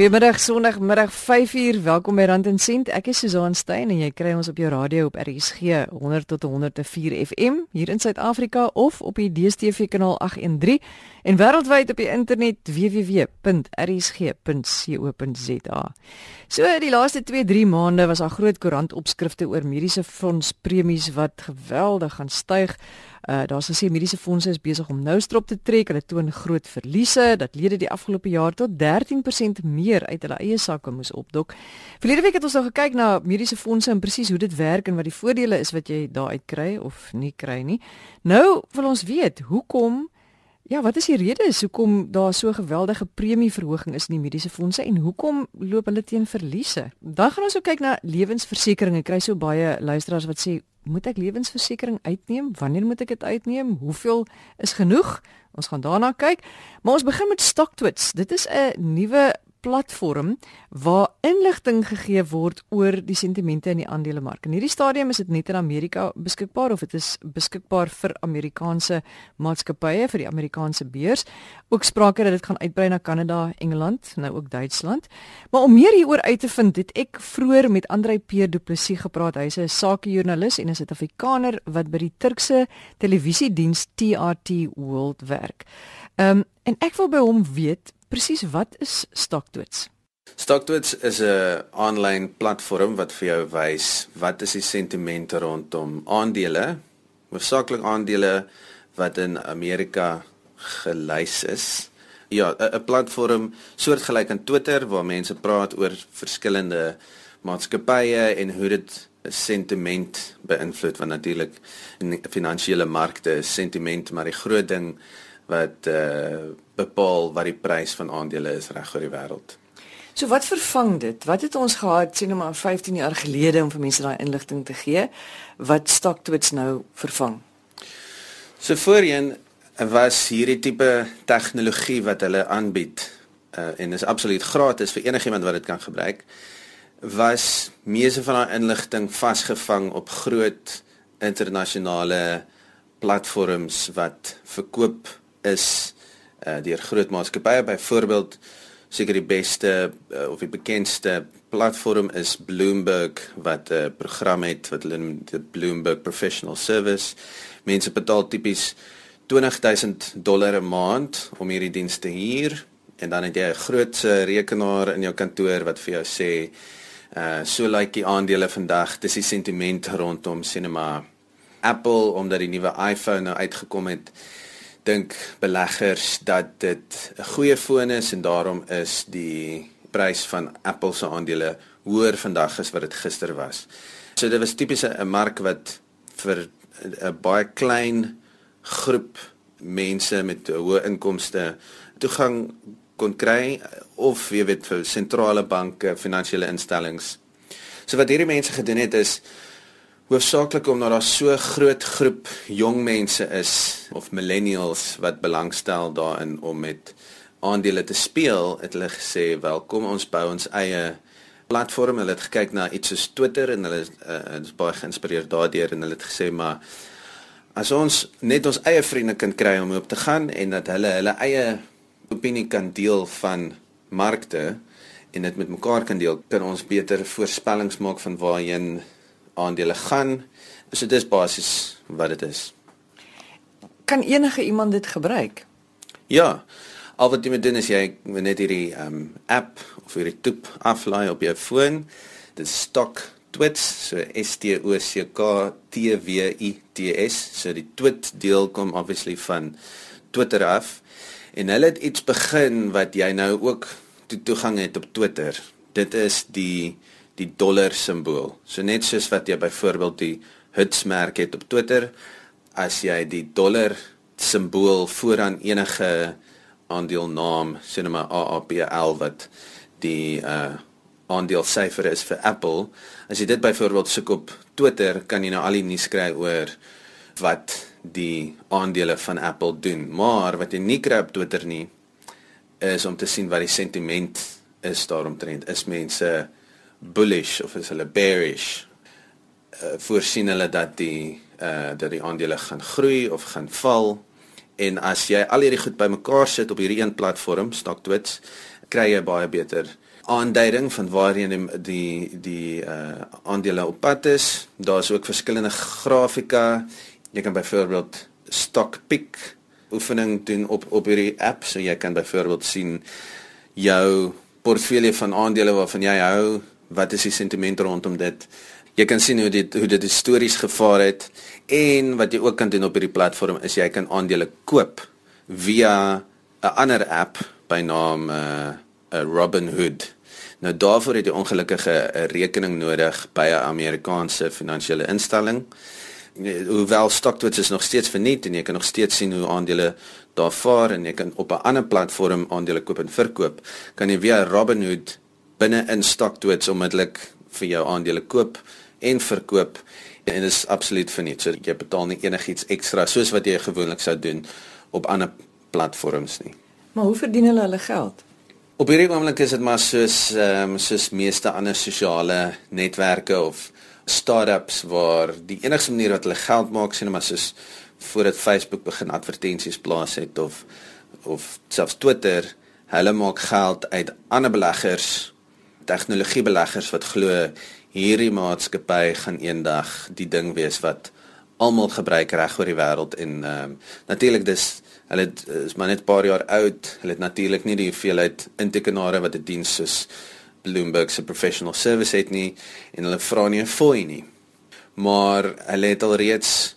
Goeiemiddag Sondagmiddag 5uur. Welkom by Rand en Sent. Ek is Susan Stein en jy kry ons op jou radio op RSG 100 tot 104 FM hier in Suid-Afrika of op die DStv kanaal 813 en wêreldwyd op die internet www.rsg.co.za. So die laaste 2-3 maande was daar groot koerantopskrifte oor mediese fondspremies wat geweldig gaan styg. Uh daar's gesê mediese fondse is besig om nou strop te trek. Hulle toon groot verliese dat lede die afgelope jaar tot 13% meer uit hulle eie sakke moes opdok. Verlede week het ons nou gekyk na mediese fondse en presies hoe dit werk en wat die voordele is wat jy daaruit kry of nie kry nie. Nou wil ons weet, hoekom Ja, wat is die rede hoekom daar so 'n geweldige premieverhoging is in die mediese fondse en hoekom loop hulle teen verliese? Dan gaan ons ook kyk na lewensversekering. Ek kry so baie luisteraars wat sê, "Moet ek lewensversekering uitneem? Wanneer moet ek dit uitneem? Hoeveel is genoeg?" Ons gaan daarna kyk. Maar ons begin met StockTwits. Dit is 'n nuwe platform waar inligting gegee word oor die sentimente in die aandelemark. In hierdie stadium is dit net in Amerika beskikbaar of dit is beskikbaar vir Amerikaanse maatskappye vir die Amerikaanse beurs. Ook sprake dat dit gaan uitbrei na Kanada, Engeland, nou ook Duitsland. Maar om meer hieroor uit te vind, het ek vroeër met Andrei P Du Plessis gepraat. Hy's 'n sakejoernalis en 'n Suid-Afrikaner wat by die Turkse televisiediens TRT World werk. Ehm um, en ek wil by hom weet presies wat is StockTwits? StockTwits is 'n aanlyn platform wat vir jou wys wat is die sentiment rondom aandele, hoofsaaklik aandele wat in Amerika gelys is. Ja, 'n platform soortgelyk aan Twitter waar mense praat oor verskillende maatskappye en hoe dit sentiment beïnvloed want natuurlik in finansiële markte sentiment maar die groot ding wat uh bepaal wat die prys van aandele is reg oor die wêreld. So wat vervang dit? Wat het ons gehad sien nou maar 15 jaar gelede om vir mense daai inligting te gee wat StockTwits nou vervang? So voorheen was hierdie tipe tegnologie wat hulle aanbied uh, en is absoluut gratis vir enigiemand wat dit kan gebruik was meeste van daai inligting vasgevang op groot internasionale platforms wat verkoop is uh, deur groot maatskappye byvoorbeeld seker die beste uh, of die bekendste platform is Bloomberg wat 'n uh, program het wat hulle noem die Bloomberg Professional Service. Mense betaal tipies 20000 dollar 'n maand om hierdie diens te huur en dan het jy 'n groot rekenaar in jou kantoor wat vir jou sê uh so lyk like die aandele vandag. Dis die sentiment rondom sinema Apple omdat die nuwe iPhone nou uitgekom het dink beleggers dat dit 'n goeie foon is en daarom is die prys van Apple se aandele hoër vandag as wat dit gister was. So dit was tipies 'n mark wat vir 'n baie klein groep mense met hoë inkomste toegang kon kry of jy weet vir sentrale banke, finansiële instellings. So wat hierdie mense gedoen het is hoofsaaklik omdat daar so groot groep jong mense is of millennials wat belangstel daarin om met aandele te speel, het hulle gesê, "Welkom, ons bou ons eie platform." Hulle het gekyk na iets soos Twitter en hulle uh, is baie geïnspireerd daardeur en hulle het gesê, "Maar as ons net ons eie vriende kan kry om op te gaan en dat hulle hulle eie opinie kan deel van markte en dit met mekaar kan deel, kan ons beter voorspellings maak van waarheen aandele gaan. So dit is basies wat dit is. Kan enige iemand dit gebruik? Ja. Al wat jy moet doen is jy net hierdie um app of hierdie toep aflaai op jou foon. Dit is Stock Twits, so S T O C K T W I T S. So die Twit deel kom obviously van Twitter af. En hulle het iets begin wat jy nou ook to toegang het op Twitter. Dit is die die dollar simbool. So net soos wat jy byvoorbeeld die hitsmerk het op Twitter, as jy die dollar simbool vooraan enige aandeelnaam, net maar AAPL wat die uh aandelesyfer is vir Apple, as jy dit byvoorbeeld soek op Twitter, kan jy nou al die nuus kry oor wat die aandele van Apple doen. Maar wat jy nie kry op Twitter nie is om te sien wat die sentiment is daaromtrent. Is mense bullish of is hulle bearish? Uh, voorsien hulle dat die uh dat die aandele gaan groei of gaan val? En as jy al hierdie goed bymekaar sit op hierdie een platform, StockTwits, kry jy baie beter aanduiding van waarheen die die die uh aandele op pad is. Daar's ook verskillende grafika. Jy kan byvoorbeeld stock pick oefening doen op op hierdie app, so jy kan byvoorbeeld sien jou portefeulje van aandele waarvan jy hou, wat is die sentiment rondom dit? Jy kan sien hoe dit hoe dit histories gevaar het en wat jy ook kan doen op hierdie platform is jy kan aandele koop via 'n ander app by naam uh, uh Robinhood. Nou daarvoor het jy ongelukkige 'n rekening nodig by 'n Amerikaanse finansiële instelling. Hoewel StockTwits is nog steeds verniet en jy kan nog steeds sien hoe aandele daar vaar en jy kan op 'n ander platform aandele koop en verkoop, kan jy via Robinhood binne in StockTwits onmiddellik vir jou aandele koop en verkoop en dit is absoluut verniet. So jy betaal nie enigiets ekstra soos wat jy gewoonlik sou doen op ander platforms nie. Maar hoe verdien hulle hulle geld? Op hierdie oomblik is dit maar soos ehm um, soos meeste ander sosiale netwerke of startups waar die enigste manier wat hulle geld maak sien maar soos voordat Facebook begin advertensies plaas het of of selfs Twitter, hulle maak geld uit ander beleggers, tegnologiebeleggers wat glo hierdie maatskappy gaan eendag die ding wees wat almal gebruik reg oor die wêreld en ehm um, natuurlik dis hulle het, is maar net 'n paar jaar oud. Hulle het natuurlik nie die hoeveelheid intekenare wat 'n diens soos Bloomberg se professional service het nie en hulle vra nie 'n fooi nie. Maar hulle het al reeds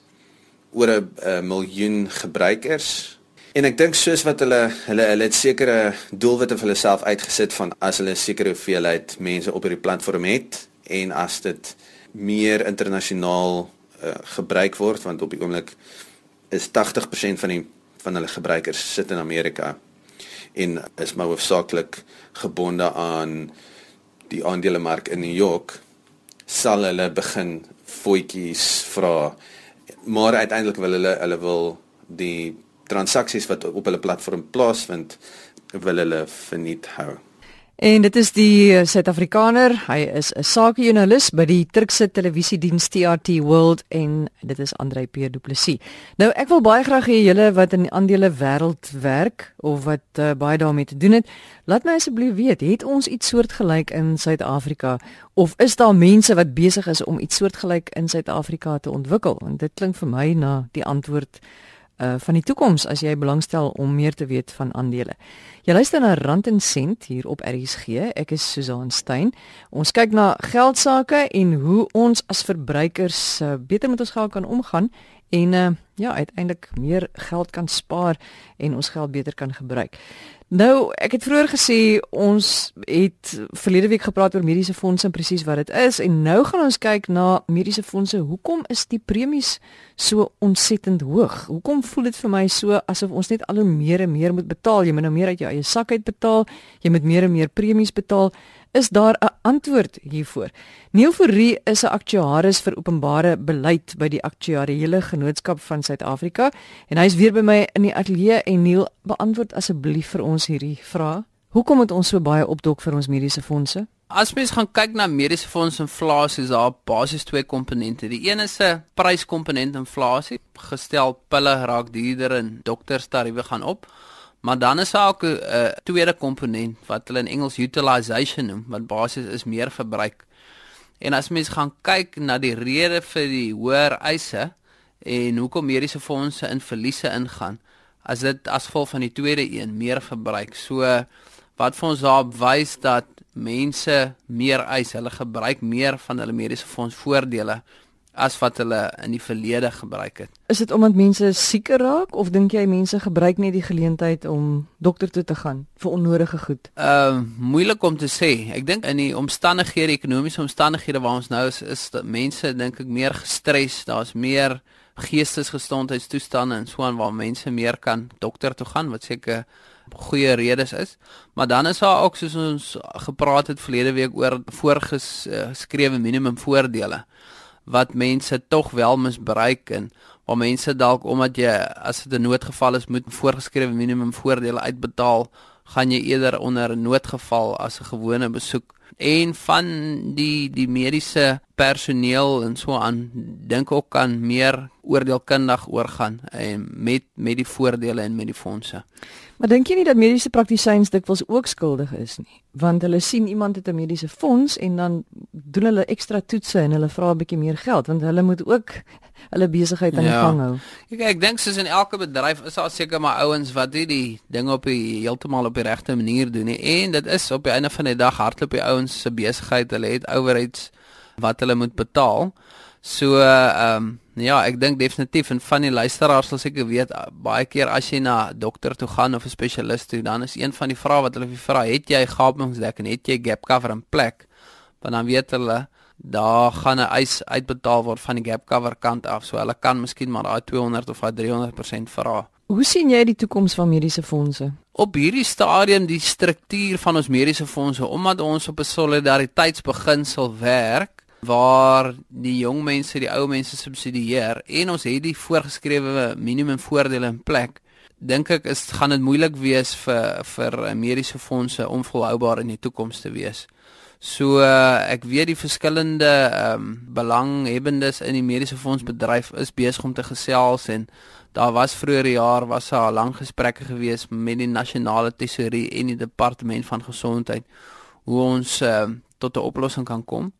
oor 'n miljoen gebruikers. En ek dink soos wat hulle hulle hulle het sekere doelwitte vir hulle self uitgesit van as hulle 'n sekere hoeveelheid mense op hierdie platform het en as dit meer internasionaal uh, gebruik word want op die oomblik is 80% van die van hulle gebruikers sit in Amerika en is maar hoofsaaklik gebonde aan die aandelemark in New York sal hulle begin voetjies vra. Maar uiteindelik wil hulle hulle wil die transaksies wat op hulle platform plaasvind wil hulle verniet hou. En dit is die eh, Suid-Afrikaner. Hy is 'n sakejoernalis by die Turkse televisiediens TRT World en dit is Andrei Pierre Du Plessis. Nou ek wil baie graag hê julle wat in die aandele wêreld werk of wat uh, baie daarmee te doen het, laat my asseblief weet, het ons iets soortgelyk in Suid-Afrika of is daar mense wat besig is om iets soortgelyk in Suid-Afrika te ontwikkel? En dit klink vir my na die antwoord uh van die toekoms as jy belangstel om meer te weet van aandele. Jy luister na Rand en Sent hier op RSG. Ek is Susan Stein. Ons kyk na geld sake en hoe ons as verbruikers uh, beter met ons geld kan omgaan en uh ja, uiteindelik meer geld kan spaar en ons geld beter kan gebruik. Nou, ek het vroeër gesê ons het verlede week gepraat oor mediese fondse en presies wat dit is en nou gaan ons kyk na mediese fondse. Hoekom is die premies so ontsettend hoog? Hoekom voel dit vir my so asof ons net al hoe meer en meer moet betaal? Jy moet nou meer uit jou eie sak uit betaal. Jy moet meer en meer premies betaal is daar 'n antwoord hiervoor. Neil Fourie is 'n aktuaris vir openbare beleid by die Aktuariële Genootskap van Suid-Afrika en hy is weer by my in die ateljee en Neil, beantwoord asseblief vir ons hierdie vraag. Hoekom moet ons so baie opdok vir ons mediese fondse? As mens gaan kyk na mediese fonds inflasie, is daar basies twee komponente. Die een is 'n pryskomponent inflasie, gestel pille raak duurder en dokterstariewe gaan op. Maar dan is daar ook 'n uh, tweede komponent wat hulle in Engels utilization noem, wat basies is meer verbruik. En as mens gaan kyk na die rede vir die hoër eise en hoekom mediese fondse in verliese ingaan, as dit as gevolg van die tweede een meer verbruik. So wat vir ons daarop wys dat mense meer eis, hulle gebruik meer van hulle mediese fonds voordele as wat hulle in die verlede gebruik het. Is dit omdat mense sieker raak of dink jy mense gebruik net die geleentheid om dokter toe te gaan vir onnodige goed? Ehm uh, moeilik om te sê. Ek dink in die omstandighede, ekonomiese omstandighede waar ons nou is, is mense dink ek meer gestres, daar's meer geestesgesondheidstoestande en so aan waar mense meer kan dokter toe gaan wat seker goeie redes is. Maar dan is daar ook soos ons gepraat het verlede week oor voorgeskrewe minimum voordele wat mense tog wel misbruik en waar mense dalk omdat jy as dit 'n noodgeval is moet voorgeskrewe minimum voordele uitbetaal, gaan jy eerder onder 'n noodgeval as 'n gewone besoek en van die die mediese personeel en so aan dink ook kan meer oordeelkundig oorgaan en met met die voordele en met die fondse. Maar dink jy nie dat mediese praktisyns dikwels ook skuldig is nie? Want hulle sien iemand het 'n mediese fonds en dan doen hulle ekstra toetse en hulle vra 'n bietjie meer geld want hulle moet ook hulle besigheid aan die ja. gang hou. Ek ek dink soos in elke bedryf is daar seker maar ouens wat nie die dinge op die heeltemal op die regte manier doen nie en dit is op die einde van die dag hardloop die ouens se besigheid, hulle het overheads wat hulle moet betaal. So ehm um, ja, ek dink definitief en van die luisteraars sal seker weet baie keer as jy na dokter toe gaan of 'n spesialis toe, dan is een van die vrae wat hulle vir vra, het jy gapingsdek en het jy gap cover in plek? Want dan weet hulle daar gaan 'n eis uitbetaal word van die gap cover kant af. So hulle kan miskien maar daai 200 of daai 300% vra. Hoe sien jy die toekoms van mediese fondse? Op hierdie stadium die struktuur van ons mediese fondse omdat ons op 'n solidariteitsbeginsel werk waar die jong mense die ou mense subsidieer en ons het die voorgeskrewe minimum voordele in plek dink ek is gaan dit moeilik wees vir vir mediese fondse om volhoubaar in die toekoms te wees. So uh, ek weet die verskillende ehm um, belanghebbendes in die mediese fondsbedryf is besig om te gesels en daar was vroeër jaar was daar lang gesprekke gewees met die nasionale tesourie en die departement van gesondheid hoe ons uh, tot 'n oplossing kan kom.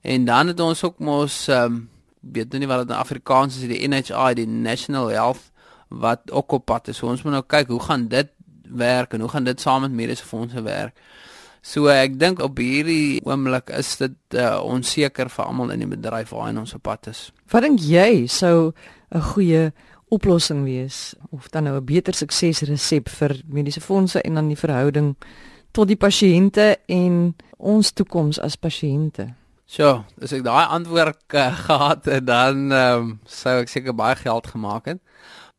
En dan het ons ook mos ehm um, weet nie wat dit in Afrikaans is die NHI die National Health wat ook op pad is. So ons moet nou kyk hoe gaan dit werk en hoe gaan dit saam met mediese fondse werk. So ek dink op hierdie oomblik is dit uh, onseker vir almal in die bedryf waarheen ons op pad is. Wat dink jy sou 'n goeie oplossing wees of dan nou 'n beter suksesresep vir mediese fondse en dan die verhouding tot die pasiënte en ons toekoms as pasiënte? So, as ek daai antwoord uh, gehad het, dan um, sou ek seker baie geld gemaak het.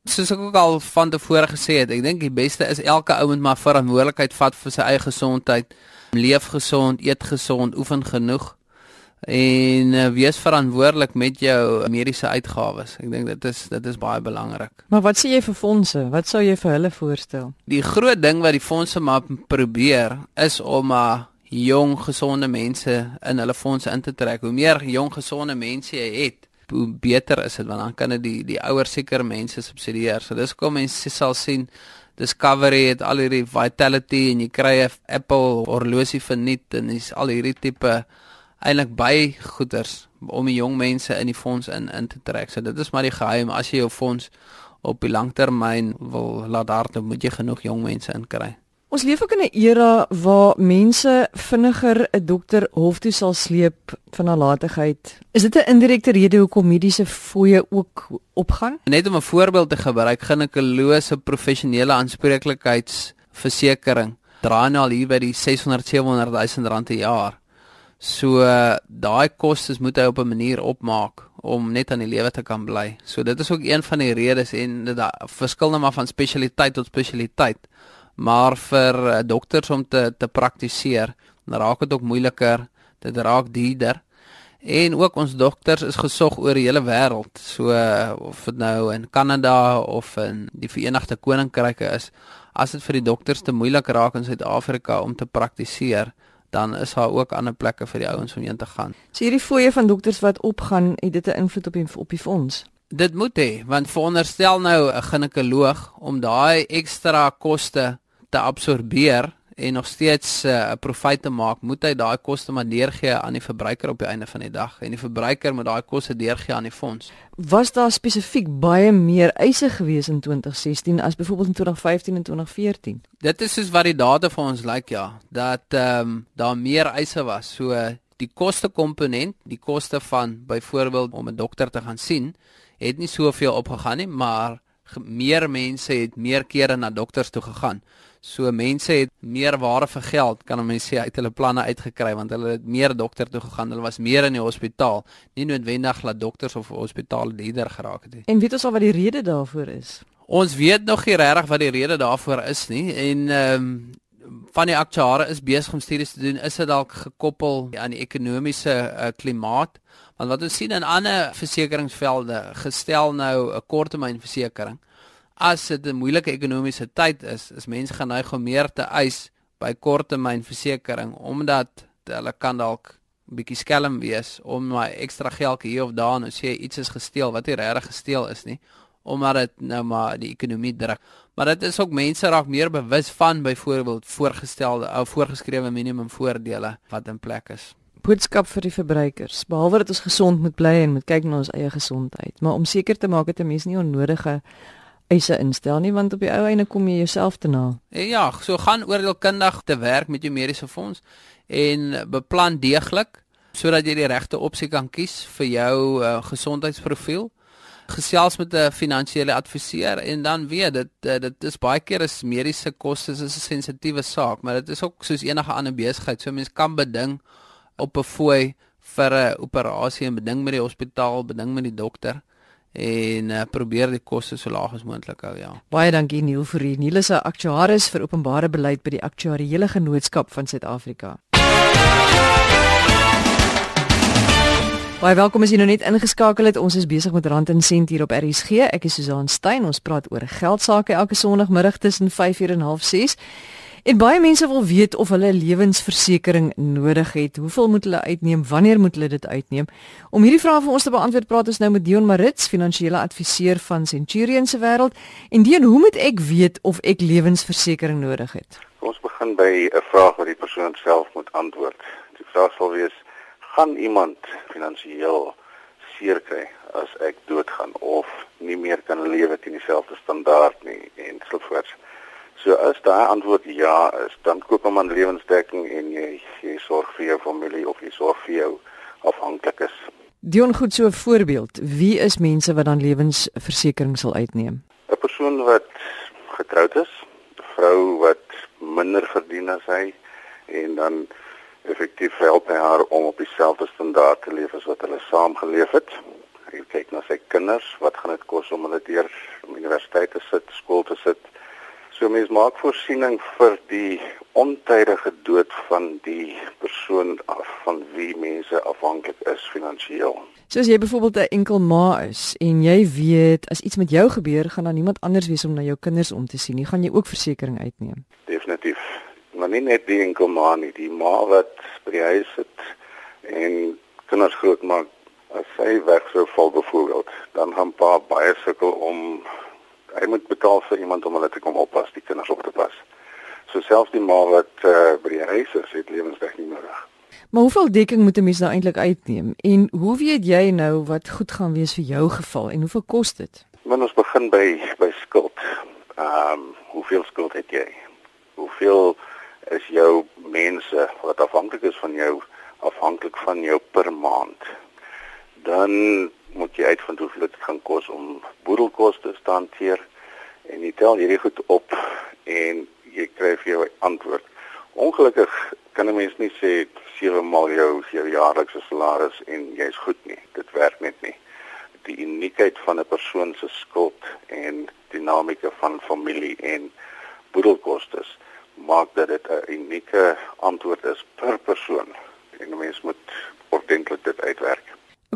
Soos ek ook al van tevore gesê het, ek dink die beste is elke ou moet maar verantwoordelikheid vat vir sy eie gesondheid. Leef gesond, eet gesond, oefen genoeg en uh, wees verantwoordelik met jou mediese uitgawes. Ek dink dit is dit is baie belangrik. Maar wat sê jy vir fondse? Wat sou jy vir hulle voorstel? Die groot ding wat die fondse maar probeer is om 'n uh, jong gesonde mense in hulle fondse in te trek. Hoe meer jong gesonde mense jy het, hoe beter is dit want dan kan dit die die ouer seker mense subsidieer. So dis kom mense sal sien Discovery het al hierdie Vitality en jy kry 'n Apple horlosie vir nuut en dis al hierdie tipe eintlik baie goeders om die jong mense in die fonds in in te trek. So dit is maar die geheim as jy jou fonds op die langtermyn wil laat hardloop, moet jy genoeg jong mense inkry. Ons leef ook in 'n era waar mense vinniger 'n dokter hof toe sal sleep van nalatigheid. Is dit 'n indirekte rede hoekom mediese fooie ook opgaan? Net om 'n voorbeeld te gebruik, ginekolose professionele aanspreeklikheidsversekering dra nou al hier by die 600 700 000 rand per jaar. So daai kostes moet hy op 'n manier opmaak om net aan die lewe te kan bly. So dit is ook een van die redes en dit verskil net maar van spesialiteit tot spesialiteit maar vir uh, dokters om te te praktiseer raak dit ook moeiliker dit raak duurder en ook ons dokters is gesog oor die hele wêreld so uh, of dit nou in Kanada of in die Verenigde Koninkryke is as dit vir die dokters te moeilik raak in Suid-Afrika om te praktiseer dan is daar ook ander plekke vir die ouens om heen te gaan. So hierdie fooie van dokters wat opgaan, het dit 'n invloed op die op die fonds. Dit moet hê, want veronderstel nou 'n ginekoloog om daai ekstra koste te absorbeer en nog steeds eh, 'n uh, profit te maak, moet hy daai koste maar deurgee aan die verbruiker op die einde van die dag en die verbruiker moet daai koste deurgee aan die fonds. Was daar spesifiek baie meer eise gewees in 2016 as byvoorbeeld in 2015 en 2014? Dit is soos wat die data vir ons lyk like, ja, dat ehm um, daar meer eise was. So die kostekomponent, die koste van byvoorbeeld om 'n dokter te gaan sien, het nie soveel opgegaan nie, maar meer mense het meer kere na dokters toe gegaan. So mense het meer ware vir geld, kan mense sê uit hulle planne uitgekry want hulle het meer dokter toe gegaan. Hulle was meer in die hospitaal, nie noodwendig dat dokters of hospitale leier geraak het nie. En weet ons al wat die rede daarvoor is? Ons weet nog nie regtig wat die rede daarvoor is nie en ehm um, van die aktuare is besig om studies te doen. Is dit dalk gekoppel aan die ekonomiese uh, klimaat? Want wat ons sien in ander versekeringsvelde, gestel nou 'n korttermynversekering as dit 'n moeilike ekonomiese tyd is, is mense geneig om meer te eis by korttermynversekering omdat hulle kan dalk bietjie skelm wees om my ekstra geld hier of daar nou sê iets is gesteel wat nie regtig gesteel is nie omdat dit nou maar die ekonomie druk. Maar dit is ook mense raak meer bewus van byvoorbeeld voorgestelde of voorgeskrewe minimum voordele wat in plek is. Boodskap vir die verbruikers. Behalwe dat ons gesond moet bly en moet kyk na ons eie gesondheid, maar om seker te maak dat 'n mens nie onnodige eise instel nie want op die ou einde kom jy jouself te na. Ja, so gaan oordeelkundig te werk met jou mediese fonds en beplan deeglik sodat jy die regte opsie kan kies vir jou uh, gesondheidsprofiel gesels met 'n finansiële adviseur en dan weet dit eh, dit is baie keer is mediese kostes is 'n sensitiewe saak, maar dit is ook soos enige ander besigheid. So mense kan beding op 'n fooi vir 'n operasie en beding met die hospitaal, beding met die dokter en uh, probeer die koste so laag as moontlik hou, ja. Baie dankie Neil vir hier. Neil is 'n aktuaris vir openbare beleid by die Aktuariële Genootskap van Suid-Afrika. Baie welkom as jy nou net ingeskakel het. Ons is besig met Rand en Sent hier op RSG. Ek is Susan Stein. Ons praat oor geld sake elke Sondagmiddag tussen 5:00 en 6:30. En baie mense wil weet of hulle 'n lewensversekering nodig het. Hoeveel moet hulle uitneem? Wanneer moet hulle dit uitneem? Om hierdie vrae vir ons te beantwoord, praat ons nou met Dion Marits, finansiële adviseur van Centurion se wêreld. En Dion, hoe moet ek weet of ek lewensversekering nodig het? Ons begin by 'n vraag wat die persoon self moet antwoord. Die vraag sal wees: gaan iemand finansiëel seer kry as ek doodgaan of nie meer kan lewe teen dieselfde standaard nie en so voort. As daai antwoord ja is, dan koop 'n man lewensdekking en jy jy sorg vir jou familie of jy sorg vir jou afhanklikes. Dion goed so 'n voorbeeld. Wie is mense wat dan lewensversekering sal uitneem? 'n Persoon wat getroud is, 'n vrou wat minder verdien as hy en dan effektief help hy haar om op dieselfde standaard te leef as wat hulle saam geleef het. Hy kyk na sy kinders, wat gaan dit kos om hulle deur universiteit te sit, skool te sit. So mens maak voorsiening vir die ontydige dood van die persoon af van wie mense afhanklik is finansiëel. So as jy byvoorbeeld 'n enkel ma is en jy weet as iets met jou gebeur, gaan daar niemand anders wees om na jou kinders om te sien nie, gaan jy ook versekerings uitneem. Definitief maar nie net die enkel ma nie, die ma wat by die huis sit en kinders grootmaak as sy weg sou val byvoorbeeld, dan gaan pa baie sukkel om hy moet betaal vir iemand om hulle te kom oppas, die kinders op te pas. So selfs die ma wat uh, by die huis is, het lewensdekking nodig. Maar hoeveel dekking moet 'n mens nou eintlik uitneem en hoe weet jy nou wat goed gaan wees vir jou geval en hoeveel kos dit? Wanneer ons begin by by skuld. Ehm um, hoeveel skuld het jy? Hoeveel is jou mense wat afhanklik is van jou afhanklik van jou per maand. Dan moet jy uitvind hoeveel dit gaan kos om boedelkoste te hanteer en jy tel hierdie goed op en jy kry vir jou antwoord. Ongelukkig kan 'n mens nie sê sewe maal jou jou jaarlikse salaris en jy's goed nie. Dit werk net nie. Die uniekheid van 'n persoon se skuld en dinamika van familie en boedelkoste maak dat dit 'n unieke antwoord is per persoon en 'n mens moet ordentlik dit uitwerk.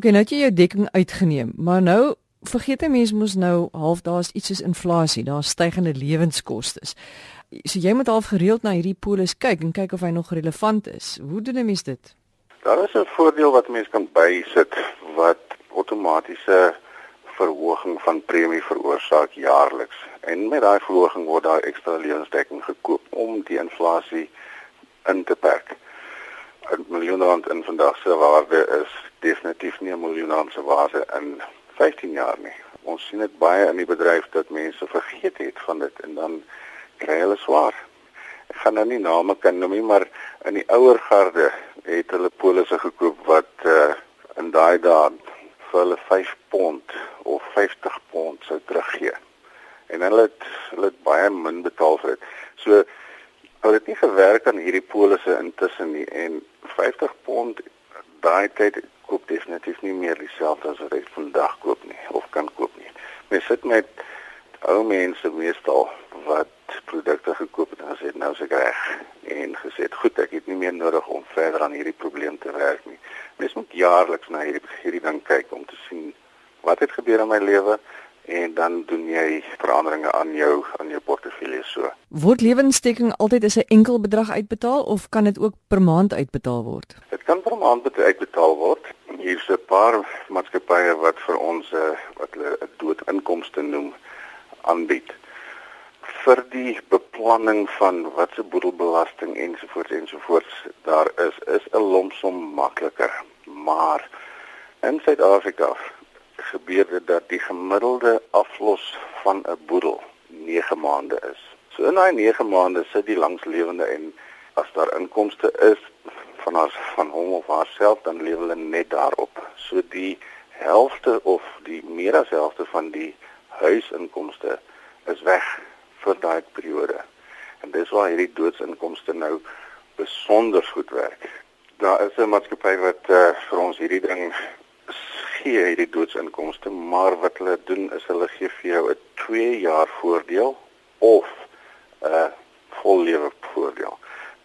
OK, nou het jy jou dekking uitgeneem, maar nou vergeet 'n mens mos nou half daar's iets soos inflasie, daar's stygende lewenskoste. So jy moet half gereeld na hierdie polis kyk en kyk of hy nog relevant is. Hoe doen 'n mens dit? Daar is 'n voordeel wat mense kan bysit wat outomatiese verhoging van premie veroorsaak jaarliks. En met daai verhoging word daar ekstra lewensdekking gekoop om die inflasie in te perk. 'n Miljoen rand in vandag se waarde is definitief nie 'n miljoen rand se waarde in 15 jaar nie. Ons sien dit baie in die bedryf dat mense vergeet het van dit en dan kry hulle swaar. Ek gaan nou nie name kan noem nie, maar in die ouer garde het hulle polisse gekoop wat uh, in daai dae vir hulle 5 pond of 50 pond sou teruggee. En hulle het hulle het baie min betaal vir dit. So hulle het nie gewerk aan hierdie polisse intussen nie en 50 pond daai tyd koop definitief nie meer dieselfde as wat hy vandag koop nie of kan koop nie. Mens sit met ou mense meestal wat produkte gekoop het en gesê nou se reg en gesê goed ek het nie meer nodig om verder aan hierdie probleem te werk nie. Mens moet jaarliks na hierdie hierdie ding kyk om te sien wat het gebeur in my lewe en dan doen jy veranderinge aan jou aan jou portefeulje so. Word lewensdekking altyd as 'n enkel bedrag uitbetaal of kan dit ook per maand uitbetaal word? Dit kan per maand uitbetaal word. Hier's 'n paar maatskappye wat vir ons uh, wat hulle 'n doodinkomste noem aanbied vir die beplanning van wat se boedelbelasting ensovoorts ensovoorts daar is is 'n lomsom makliker maar in Suid-Afrika gebeur dit dat die gemiddelde aflos van 'n boedel 9 maande is. So in daai 9 maande sit die langslewende en as daar inkomste is van haar van hom of haarself dan lewe hulle net daarop. So die helfte of die meer as helfte van die huisinkomste is weg vir daai periode. En dis waar hierdie doodsinkomste nou besonder goed werk. Daar is 'n maatskappy wat uh, vir ons hierdie ding gee hierdie doodsinkomste, maar wat hulle doen is hulle gee vir jou 'n 2 jaar voordeel of 'n uh, vollewe voordeel.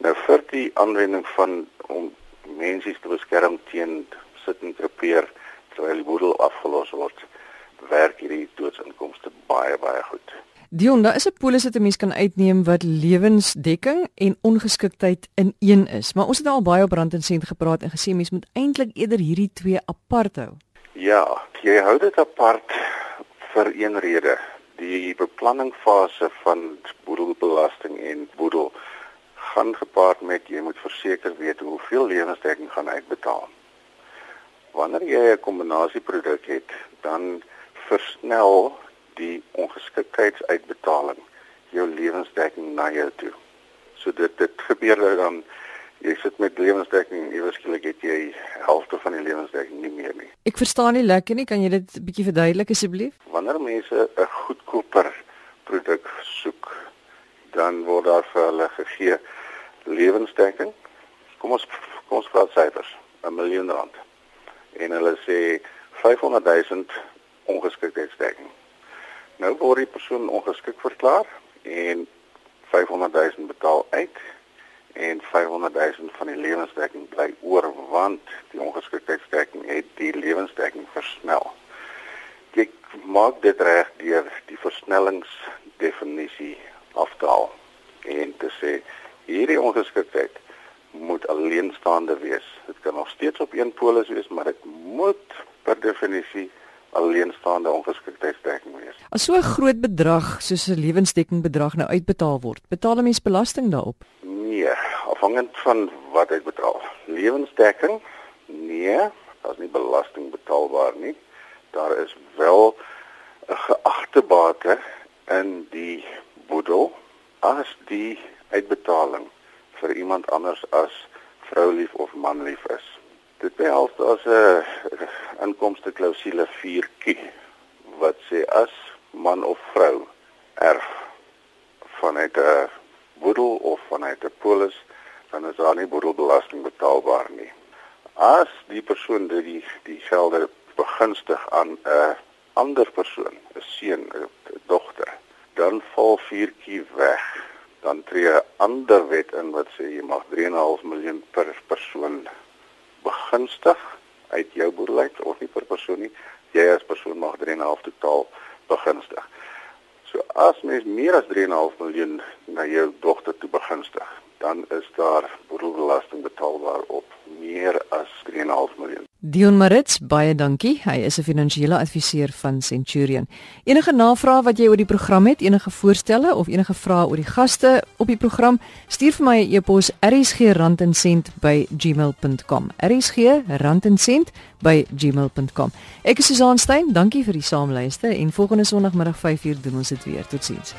Nou vir die aanwending van om mense te beskerm teen sit en krepeer terwyl die boedel afgelos word, werk hierdie doodsinkomste baie baie goed. Dion, daar is 'n polis wat 'n mens kan uitneem wat lewensdekking en ongeskiktheid in een is. Maar ons het al baie op rand en sent gepraat en gesê mens moet eintlik eerder hierdie twee apart hou. Ja, jy hou dit apart vir een rede. Die beplanningfase van boedelbelasting en boedel gaan gepaard met jy moet verseker weet hoeveel lewensdekking gaan uitbetaal. Wanneer jy 'n kombinasieproduk het, dan versnel die ongeskiktheidsuitbetaling jou lewensdekking na jou toe. So dit dit gebeur dan jy sit met lewensdekking en iewers skielik het jy helfte van die lewensdekking nie meer nie. Ek verstaan nie lekker nie, kan jy dit 'n bietjie verduidelik asseblief? Wanneer mense 'n goedkoper produk soek, dan word daar vir hulle gegee lewensdekking. Kom ons kom ons praat syfers, 'n miljoen rand. En hulle sê 500 000 ongeskiktheidsdekking. Nou word die persoon ongeskik verklaar en 500 000 betaal uit en 500 000 van die lewensdekking bly oor want die ongeskiktheidsdekking het die lewensdekking versnel. Ek maak dit reg deur die versnellingsdefinisie af te haal en te sê hierdie ongeskiktheid moet alleenstaande wees. Dit kan nog steeds op een polis wees, maar dit moet per definisie alleenstaande ongeskiktheidsdekking wees. As so 'n groot bedrag soos 'n lewensdekking bedrag nou uitbetaal word, betaal 'n mens belasting daarop? Nee, afhangend van wat hy betaal. Lewensdekking? Nee, daar's nie belasting betaalbaar nie. Daar is wel 'n geagte bate in die boedel as die uitbetaling vir iemand anders as vroulief of manlief is. Dit behels as 'n inkomste klousule 4Q wat sê as man of vrou erf vanuit 'n boedel of vanuit 'n polis dan is daar nie boedelbelasting betaalbaar nie. As die persoon dit die die gelde begunstig aan 'n ander persoon, 'n seun, 'n dogter, dan val 4Q weg. Dan tree 'n ander wet in wat sê jy mag 3.5 miljoen per persoon begunstig uit jou boerdery of nie per persoon nie. Jy as persoon mag 3.5 totaal begunstig. So as mens meer as 3.5 miljoen na jou dogter toe begunstig, dan is daar boedelbelasting betaalbaar op meer as 3.5 miljoen. Dion Marits, baie dankie. Hy is 'n finansiële adviseur van Centurion. Enige navrae wat jy oor die program het, enige voorstelle of enige vrae oor die gaste op die program, stuur vir my 'n e-pos rsg@randencent@gmail.com. rsg@randencent@gmail.com. Ek is Susan Stein. Dankie vir die saamluister en volgende Sondagmiddag 5uur doen ons dit weer. Totsiens.